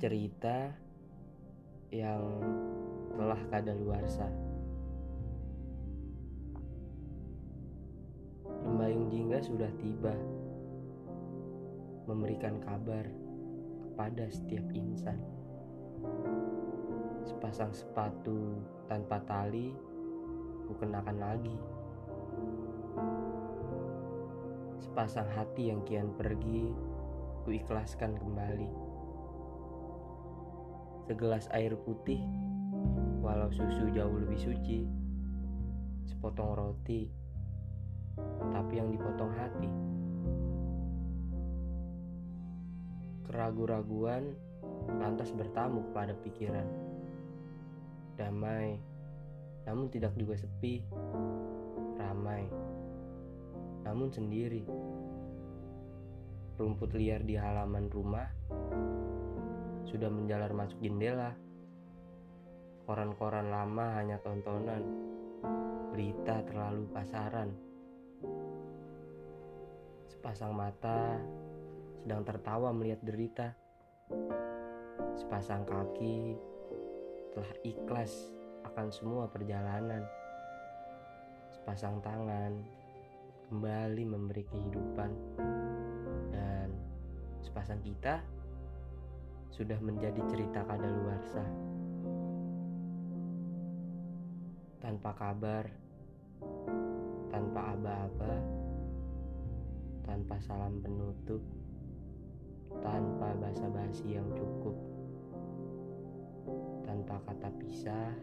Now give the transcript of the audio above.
cerita yang telah kadaluarsa. Lembayung jingga sudah tiba memberikan kabar kepada setiap insan. Sepasang sepatu tanpa tali kukenakan lagi. Sepasang hati yang kian pergi kuikhlaskan kembali segelas air putih, walau susu jauh lebih suci, sepotong roti, tapi yang dipotong hati. Keragu-raguan lantas bertamu pada pikiran. Damai, namun tidak juga sepi. Ramai, namun sendiri. Rumput liar di halaman rumah sudah menjalar masuk jendela. Koran-koran lama hanya tontonan, berita terlalu pasaran. Sepasang mata sedang tertawa melihat derita. Sepasang kaki telah ikhlas akan semua perjalanan. Sepasang tangan kembali memberi kehidupan. Dan sepasang kita sudah menjadi cerita kadaluarsa. Tanpa kabar, tanpa aba-aba, tanpa salam penutup, tanpa basa-basi yang cukup, tanpa kata pisah,